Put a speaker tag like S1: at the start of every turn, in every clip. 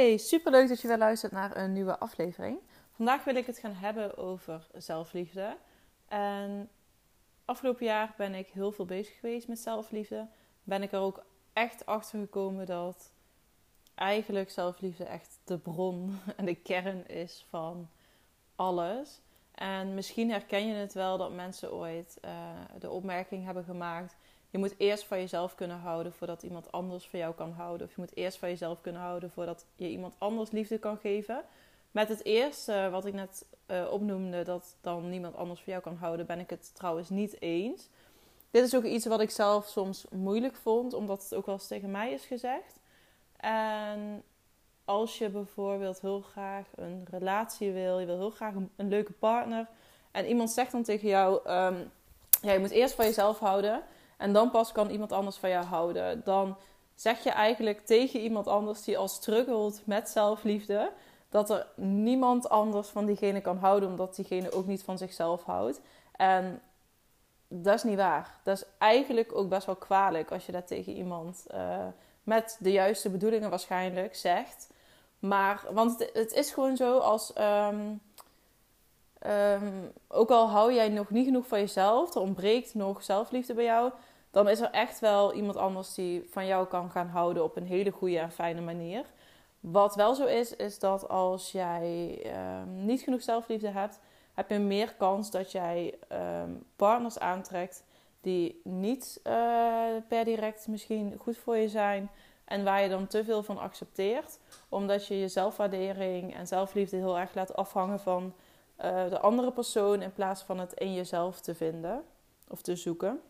S1: Hey, superleuk dat je weer luistert naar een nieuwe aflevering. Vandaag wil ik het gaan hebben over zelfliefde. En afgelopen jaar ben ik heel veel bezig geweest met zelfliefde. Ben ik er ook echt achter gekomen dat eigenlijk zelfliefde echt de bron en de kern is van alles. En misschien herken je het wel dat mensen ooit uh, de opmerking hebben gemaakt je moet eerst van jezelf kunnen houden voordat iemand anders van jou kan houden. Of je moet eerst van jezelf kunnen houden voordat je iemand anders liefde kan geven. Met het eerste wat ik net uh, opnoemde, dat dan niemand anders van jou kan houden, ben ik het trouwens niet eens. Dit is ook iets wat ik zelf soms moeilijk vond, omdat het ook wel eens tegen mij is gezegd. En als je bijvoorbeeld heel graag een relatie wil, je wil heel graag een, leuke partner. En iemand zegt dan tegen jou: um, ja, je moet eerst van jezelf houden. En dan pas kan iemand anders van jou houden. Dan zeg je eigenlijk tegen iemand anders die al struggelt met zelfliefde. Dat er niemand anders van diegene kan houden, omdat diegene ook niet van zichzelf houdt. En dat is niet waar. Dat is eigenlijk ook best wel kwalijk als je dat tegen iemand uh, met de juiste bedoelingen waarschijnlijk zegt. Maar, want het, is gewoon zo als. Um, um, ook al hou jij nog niet genoeg van jezelf, er ontbreekt nog zelfliefde bij jou, dan is er echt wel iemand anders die van jou kan gaan houden op een hele goede en fijne manier. Wat wel zo is, is dat als jij um, niet genoeg zelfliefde hebt, heb je meer kans dat jij um, partners aantrekt die niet uh, per direct misschien goed voor je zijn. En waar je dan te veel van accepteert. Omdat je je zelfwaardering en zelfliefde heel erg laat afhangen van uh, de andere persoon. In plaats van het in jezelf te vinden of te zoeken.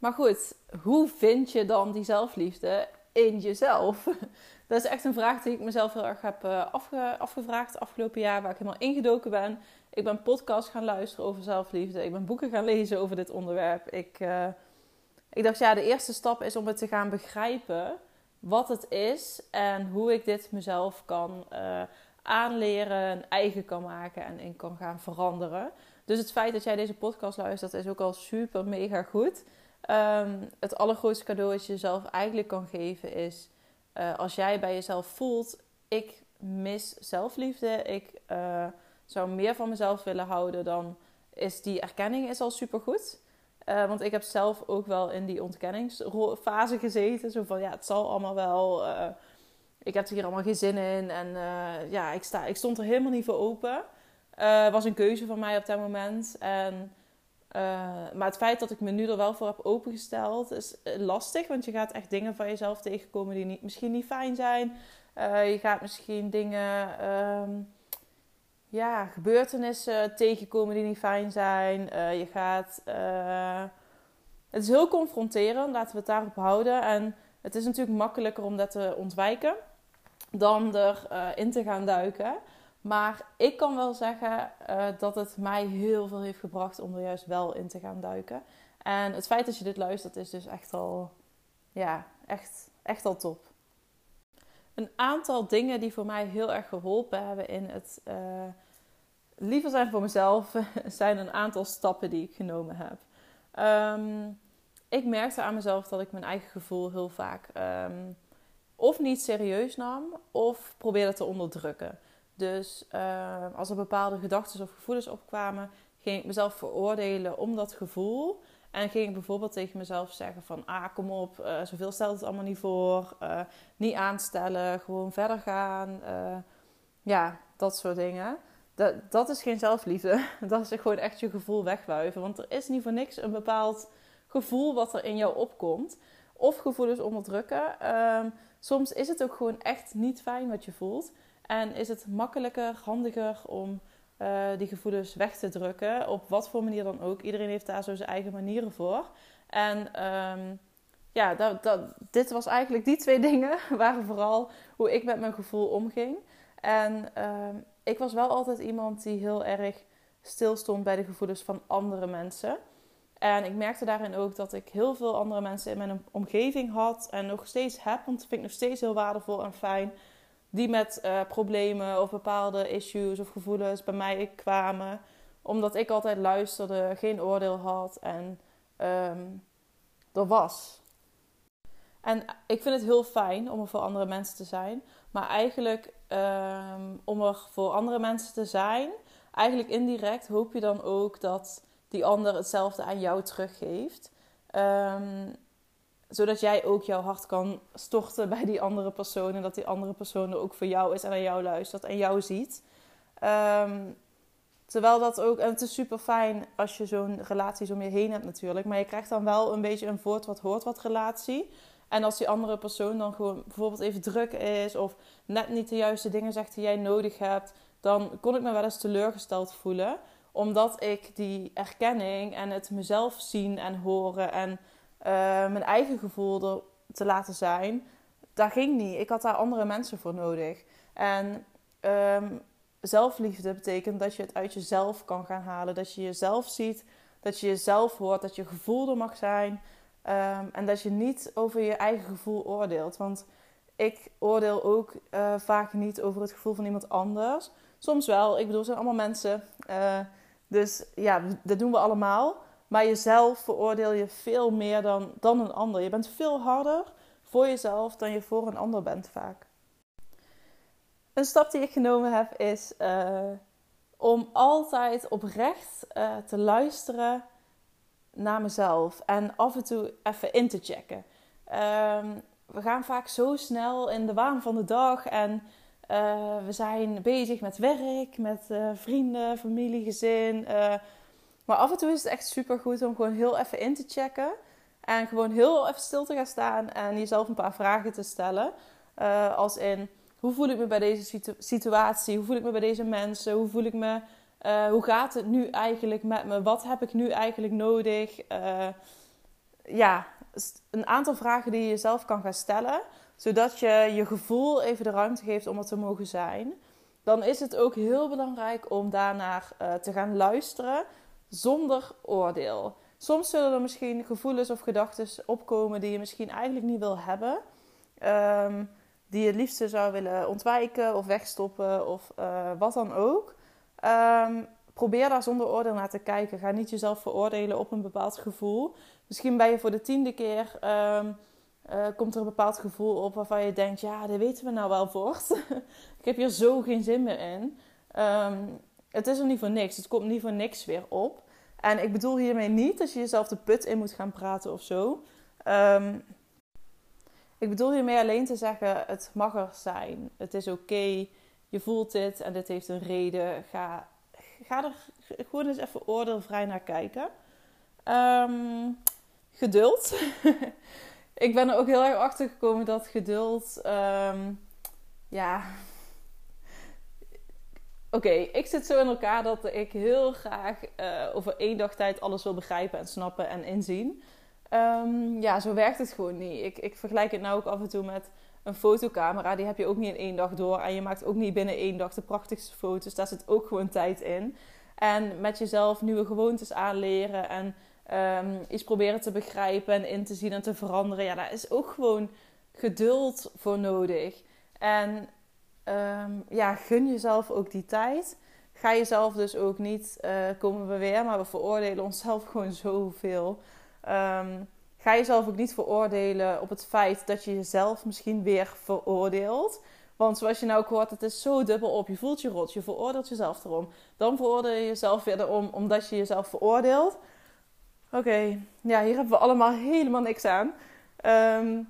S1: Maar goed, hoe vind je dan die zelfliefde in jezelf? Dat is echt een vraag die ik mezelf heel erg heb uh, afge afgevraagd afgelopen jaar, waar ik helemaal ingedoken ben. Ik ben podcasts gaan luisteren over zelfliefde. Ik ben boeken gaan lezen over dit onderwerp. Ik, uh, ik dacht, ja, de eerste stap is om het te gaan begrijpen wat het is en hoe ik dit mezelf kan uh, aanleren, eigen kan maken en in kan gaan veranderen. Dus het feit dat jij deze podcast luistert is ook al super mega goed. Um, het allergrootste cadeau dat je jezelf eigenlijk kan geven is uh, als jij bij jezelf voelt: ik mis zelfliefde, ik uh, zou meer van mezelf willen houden, dan is die erkenning is al supergoed. Uh, want ik heb zelf ook wel in die ontkenningsfase gezeten. Zo van ja, het zal allemaal wel. ik heb er hier allemaal geen zin in. En ja, ik, sta, ik stond er helemaal niet voor open. was een keuze van mij op dat moment. En uh, maar het feit dat ik me nu er wel voor heb opengesteld is eh, lastig. Want je gaat echt dingen van jezelf tegenkomen die niet, misschien niet fijn zijn. Uh, je gaat misschien dingen, um, ja, gebeurtenissen tegenkomen die niet fijn zijn. Je gaat. het is heel confronterend, laten we het daarop houden. En het is natuurlijk makkelijker om dat te ontwijken dan erin te gaan duiken. Maar ik kan wel zeggen uh, dat het mij heel veel heeft gebracht om er juist wel in te gaan duiken. En het feit dat je dit luistert is dus echt al, ja, echt, echt al top. Een aantal dingen die voor mij heel erg geholpen hebben in het uh, liever zijn voor mezelf, zijn een aantal stappen die ik genomen heb. Um, ik merkte aan mezelf dat ik mijn eigen gevoel heel vaak um, of niet serieus nam of probeerde te onderdrukken. Dus uh, als er bepaalde gedachten of gevoelens opkwamen, ging ik mezelf veroordelen om dat gevoel. En ging ik bijvoorbeeld tegen mezelf zeggen van... Ah, kom op, uh, zoveel stelt het allemaal niet voor. Uh, niet aanstellen, gewoon verder gaan. ja, dat soort dingen. Dat, dat is geen zelfliefde. Dat is gewoon echt je gevoel wegwuiven. Want er is niet voor niks een bepaald gevoel wat er in jou opkomt. Of gevoelens onderdrukken. Ehm, soms is het ook gewoon echt niet fijn wat je voelt. En is het makkelijker, handiger om uh, die gevoelens weg te drukken. Op wat voor manier dan ook. Iedereen heeft daar zo zijn eigen manieren voor. En um, ja, dat, dat, dit was eigenlijk die twee dingen. Waren vooral hoe ik met mijn gevoel omging. En um, ik was wel altijd iemand die heel erg stilstond bij de gevoelens van andere mensen. En ik merkte daarin ook dat ik heel veel andere mensen in mijn omgeving had. En nog steeds heb. Want dat vind ik nog steeds heel waardevol en fijn die met uh, problemen of bepaalde issues of gevoelens bij mij kwamen. Omdat ik altijd luisterde, geen oordeel had en um, er was. En ik vind het heel fijn om er voor andere mensen te zijn. Maar eigenlijk ehm, om er voor andere mensen te zijn, eigenlijk indirect hoop je dan ook dat die ander hetzelfde aan jou teruggeeft. Um, zodat jij ook jouw hart kan storten bij die andere persoon. En dat die andere persoon er ook voor jou is en aan jou luistert en jou ziet. Um, terwijl dat ook, en het is super fijn als je zo'n relatie om je heen hebt natuurlijk. Maar je krijgt dan wel een beetje een voort wat hoort wat relatie. En als die andere persoon dan gewoon bijvoorbeeld even druk is of net niet de juiste dingen zegt die jij nodig hebt, dan kon ik me wel eens teleurgesteld voelen. Omdat ik die erkenning en het mezelf zien en horen en mijn eigen gevoel er te laten zijn, dat ging niet. Ik had daar andere mensen voor nodig. En um, zelfliefde betekent dat je het uit jezelf kan gaan halen. Dat je jezelf ziet, dat je jezelf hoort, dat je gevoel er mag zijn. Um, en dat je niet over je eigen gevoel oordeelt. Want ik oordeel ook uh, vaak niet over het gevoel van iemand anders. Soms wel. Ik bedoel, het zijn allemaal mensen. Uh, dus ja, dat doen we allemaal. Maar jezelf veroordeel je veel meer dan, dan een ander. Je bent veel harder voor jezelf dan je voor een ander bent vaak. Een stap die ik genomen heb is uh, om altijd oprecht uh, te luisteren naar mezelf en af en toe even in te checken. Um, we gaan vaak zo snel in de waan van de dag en uh, we zijn bezig met werk, met vrienden, familie, gezin maar af en toe is het echt super goed om gewoon heel even in te checken. En gewoon heel even stil te gaan staan en jezelf een paar vragen te stellen. Uh, als in, hoe voel ik me bij deze situatie? Hoe voel ik me bij deze mensen? Hoe voel ik me... Uh, hoe gaat het nu eigenlijk met me? Wat heb ik nu eigenlijk nodig? Uh, ja, een aantal vragen die je jezelf kan gaan stellen. Zodat je je gevoel even de ruimte geeft om er te mogen zijn. Dan is het ook heel belangrijk om daarnaar te gaan luisteren zonder oordeel. Soms zullen er misschien gevoelens of gedachten opkomen die je misschien eigenlijk niet wil hebben. Um, die je het liefste zou willen ontwijken of wegstoppen of uh, wat dan ook. Um, probeer daar zonder oordeel naar te kijken. Ga niet jezelf veroordelen op een bepaald gevoel. Misschien ben je voor de tiende keer. Um, uh, komt er een bepaald gevoel op waarvan je denkt: ja, dat weten we nou wel voort. ik heb hier zo geen zin meer in. Um, het is er niet voor niks. Het komt niet voor niks weer op. En ik bedoel hiermee niet dat je jezelf de put in moet gaan praten of zo. Um, ik bedoel hiermee alleen te zeggen: het mag er zijn. Het is oké. Je voelt dit en dit heeft een reden. Ga, ga er gewoon eens even oordeelvrij naar kijken. Um, geduld. ik ben er ook heel erg achter gekomen dat geduld. Um, ja, Oké, ik zit zo in elkaar dat ik heel graag uh, over één dag tijd alles wil begrijpen en snappen en inzien. Um, ja, zo werkt het gewoon niet. Ik, ik vergelijk het nou ook af en toe met een fotocamera. Die heb je ook niet in één dag door. En je maakt ook niet binnen één dag de prachtigste foto's. Daar zit ook gewoon tijd in. En met jezelf nieuwe gewoontes aanleren en um, iets proberen te begrijpen en in te zien en te veranderen. Ja, daar is ook gewoon geduld voor nodig. En um, ja, gun jezelf ook die tijd. Ga jezelf dus ook niet, uh, komen we weer, maar we veroordelen onszelf gewoon zoveel. Um, ga jezelf ook niet veroordelen op het feit dat je jezelf misschien weer veroordeelt. Want zoals je nou ook hoort, het is zo dubbel op. Je voelt je rot, je veroordeelt jezelf erom. Dan veroordeel je jezelf weer erom omdat je jezelf veroordeelt. Oké, ja, hier hebben we allemaal helemaal niks aan. Um,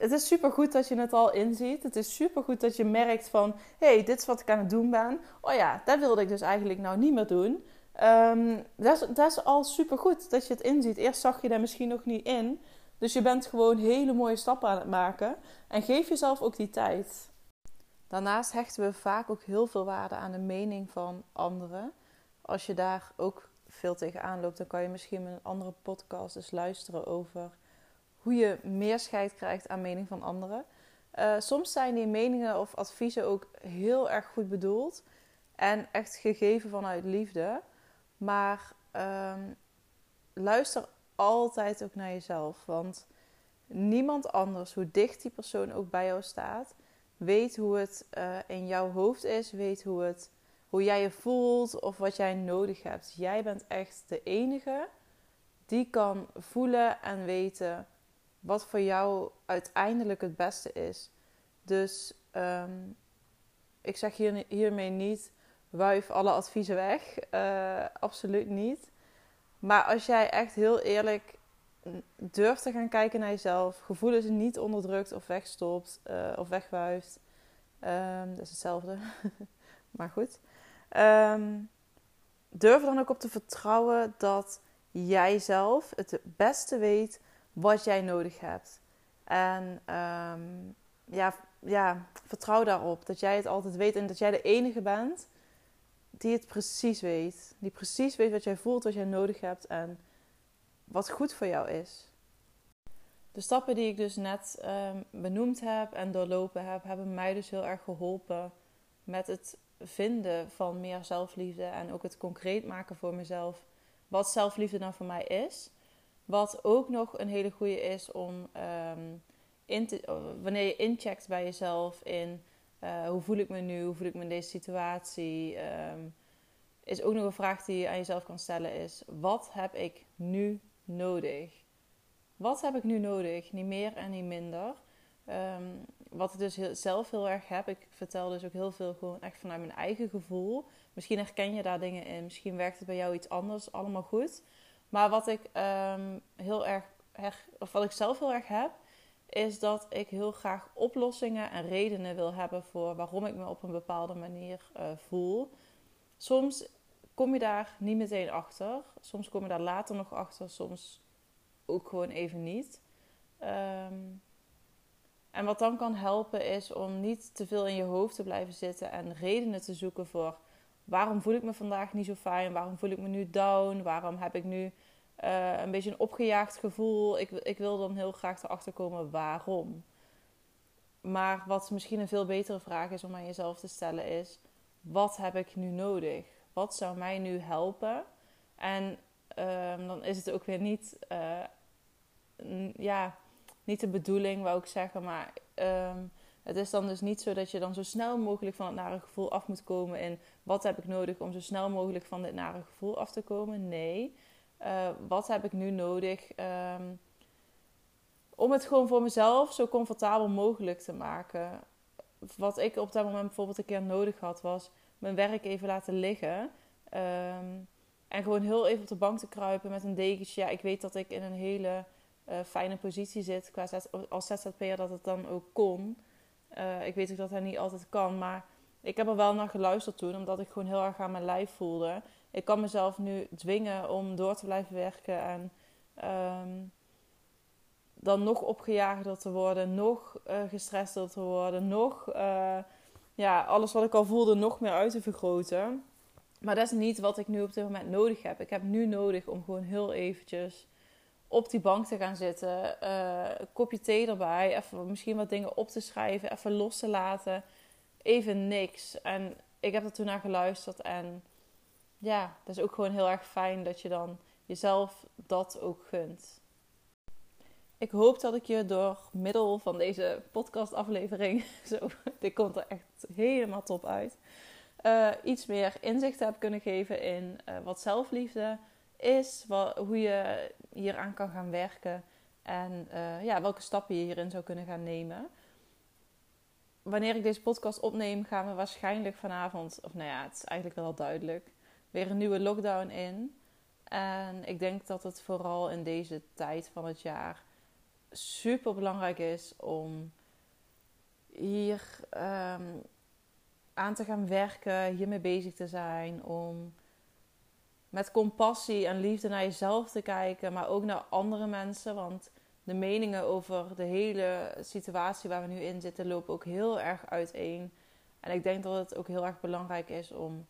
S1: het is super goed dat je het al inziet. Het is super goed dat je merkt van, hey, dit is wat ik aan het doen ben. Oh ja, dat wilde ik dus eigenlijk nou niet meer doen. Um, dat, is, dat is al super goed dat je het inziet. Eerst zag je daar misschien nog niet in. Dus je bent gewoon hele mooie stappen aan het maken. En geef jezelf ook die tijd. Daarnaast hechten we vaak ook heel veel waarde aan de mening van anderen. Als je daar ook veel tegenaan loopt, dan kan je misschien een andere podcast eens luisteren over hoe je meer scheid krijgt aan mening van anderen. Uh, soms zijn die meningen of adviezen ook heel erg goed bedoeld en echt gegeven vanuit liefde. Maar um, luister altijd ook naar jezelf. Want niemand anders, hoe dicht die persoon ook bij jou staat, weet hoe het uh, in jouw hoofd is, weet hoe, het, hoe jij je voelt of wat jij nodig hebt. Jij bent echt de enige die kan voelen en weten wat voor jou uiteindelijk het beste is. Dus ehm, ik zeg hier, hiermee niet, wuif alle adviezen weg. Uh, absoluut niet. Maar als jij echt heel eerlijk durft te gaan kijken naar jezelf, gevoelens niet onderdrukt of wegstopt uh, of wegwuift. Um, dat is hetzelfde. maar goed. Um, durf dan ook op te vertrouwen dat jij zelf het beste weet wat jij nodig hebt. En um, ja, ja, vertrouw daarop dat jij het altijd weet en dat jij de enige bent die het precies weet. Die precies weet wat jij voelt, wat jij nodig hebt en wat goed voor jou is. De stappen die ik dus net um, benoemd heb en doorlopen heb, hebben mij dus heel erg geholpen met het vinden van meer zelfliefde en ook het concreet maken voor mezelf wat zelfliefde nou voor mij is. Wat ook nog een hele goede is om in te, wanneer je incheckt bij jezelf in uh, hoe voel ik me nu, hoe voel ik me in deze situatie, um, is ook nog een vraag die je aan jezelf kan stellen is wat heb ik nu nodig? Wat heb ik nu nodig? Niet meer en niet minder. Um, wat ik dus heel, zelf heel erg heb, ik vertel dus ook heel veel gewoon echt vanuit mijn eigen gevoel. Misschien herken je daar dingen in, misschien werkt het bij jou iets anders, allemaal goed. Maar wat ik um, heel erg, of wat ik zelf heel erg heb, is dat ik heel graag oplossingen en redenen wil hebben voor waarom ik me op een bepaalde manier uh, voel. Soms kom je daar niet meteen achter, soms kom je daar later nog achter, soms ook gewoon even niet. Um, en wat dan kan helpen is om niet te veel in je hoofd te blijven zitten en redenen te zoeken voor waarom voel ik me vandaag niet zo fijn, waarom voel ik me nu down, waarom heb ik nu uh, een beetje een opgejaagd gevoel. Ik, ik wil dan heel graag erachter komen waarom. Maar wat misschien een veel betere vraag is om aan jezelf te stellen is: wat heb ik nu nodig? Wat zou mij nu helpen? En um, dan is het ook weer niet, uh, ja, niet de bedoeling, wou ik zeggen. Maar um, het is dan dus niet zo dat je dan zo snel mogelijk van het nare gevoel af moet komen. En wat heb ik nodig om zo snel mogelijk van dit nare gevoel af te komen? Nee. Uh, wat heb ik nu nodig? Um, om het gewoon voor mezelf zo comfortabel mogelijk te maken. Wat ik op dat moment bijvoorbeeld een keer nodig had, was mijn werk even laten liggen. Um, en gewoon heel even op de bank te kruipen met een dekentje. Ja, ik weet dat ik in een hele uh, fijne positie zit qua als ZZP'er dat het dan ook kon. Uh, ik weet ook dat hij niet altijd kan, maar ik heb er wel naar geluisterd toen, omdat ik gewoon heel erg aan mijn lijf voelde. Ik kan mezelf nu dwingen om door te blijven werken en um, dan nog opgejaagder te worden, nog uh, te worden, nog ja, alles wat ik al voelde nog meer uit te vergroten. Maar dat is niet wat ik nu op dit moment nodig heb. Ik heb nu nodig om gewoon heel eventjes op die bank te gaan zitten. Uh, een kopje thee erbij. Even misschien wat dingen op te schrijven. Even los te laten. Even niks. En ik heb er toen naar geluisterd. En ja, dat is ook gewoon heel erg fijn dat je dan jezelf dat ook gunt. Ik hoop dat ik je door middel van deze podcastaflevering, zo, dit komt er echt helemaal top uit, uh, iets meer inzicht heb kunnen geven in uh, wat zelfliefde is, hoe je hieraan kan gaan werken en uh, ja, welke stappen je hierin zou kunnen gaan nemen. Wanneer ik deze podcast opneem, gaan we waarschijnlijk vanavond, of nou ja, het is eigenlijk wel al duidelijk, weer een nieuwe lockdown in. En ik denk dat het vooral in deze tijd van het jaar super belangrijk is om hier um, aan te gaan werken, hiermee bezig te zijn, om met compassie en liefde naar jezelf te kijken, maar ook naar andere mensen. Want de meningen over de hele situatie waar we nu in zitten lopen ook heel erg uiteen. En ik denk dat het ook heel erg belangrijk is om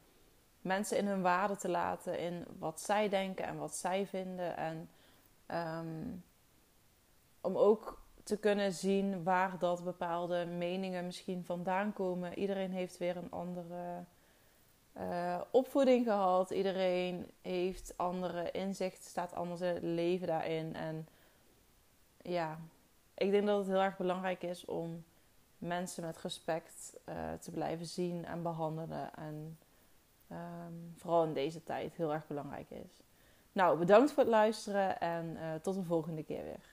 S1: mensen in hun waarde te laten, in wat zij denken en wat zij vinden. En um, om ook te kunnen zien waar dat bepaalde meningen misschien vandaan komen. Iedereen heeft weer een andere uh, opvoeding gehad. Iedereen heeft andere inzichten, staat anders in het leven daarin. En ja, ik denk dat het heel erg belangrijk is om mensen met respect uh, te blijven zien en behandelen. En um, vooral in deze tijd heel erg belangrijk is. Nou, bedankt voor het luisteren en uh, tot de volgende keer weer.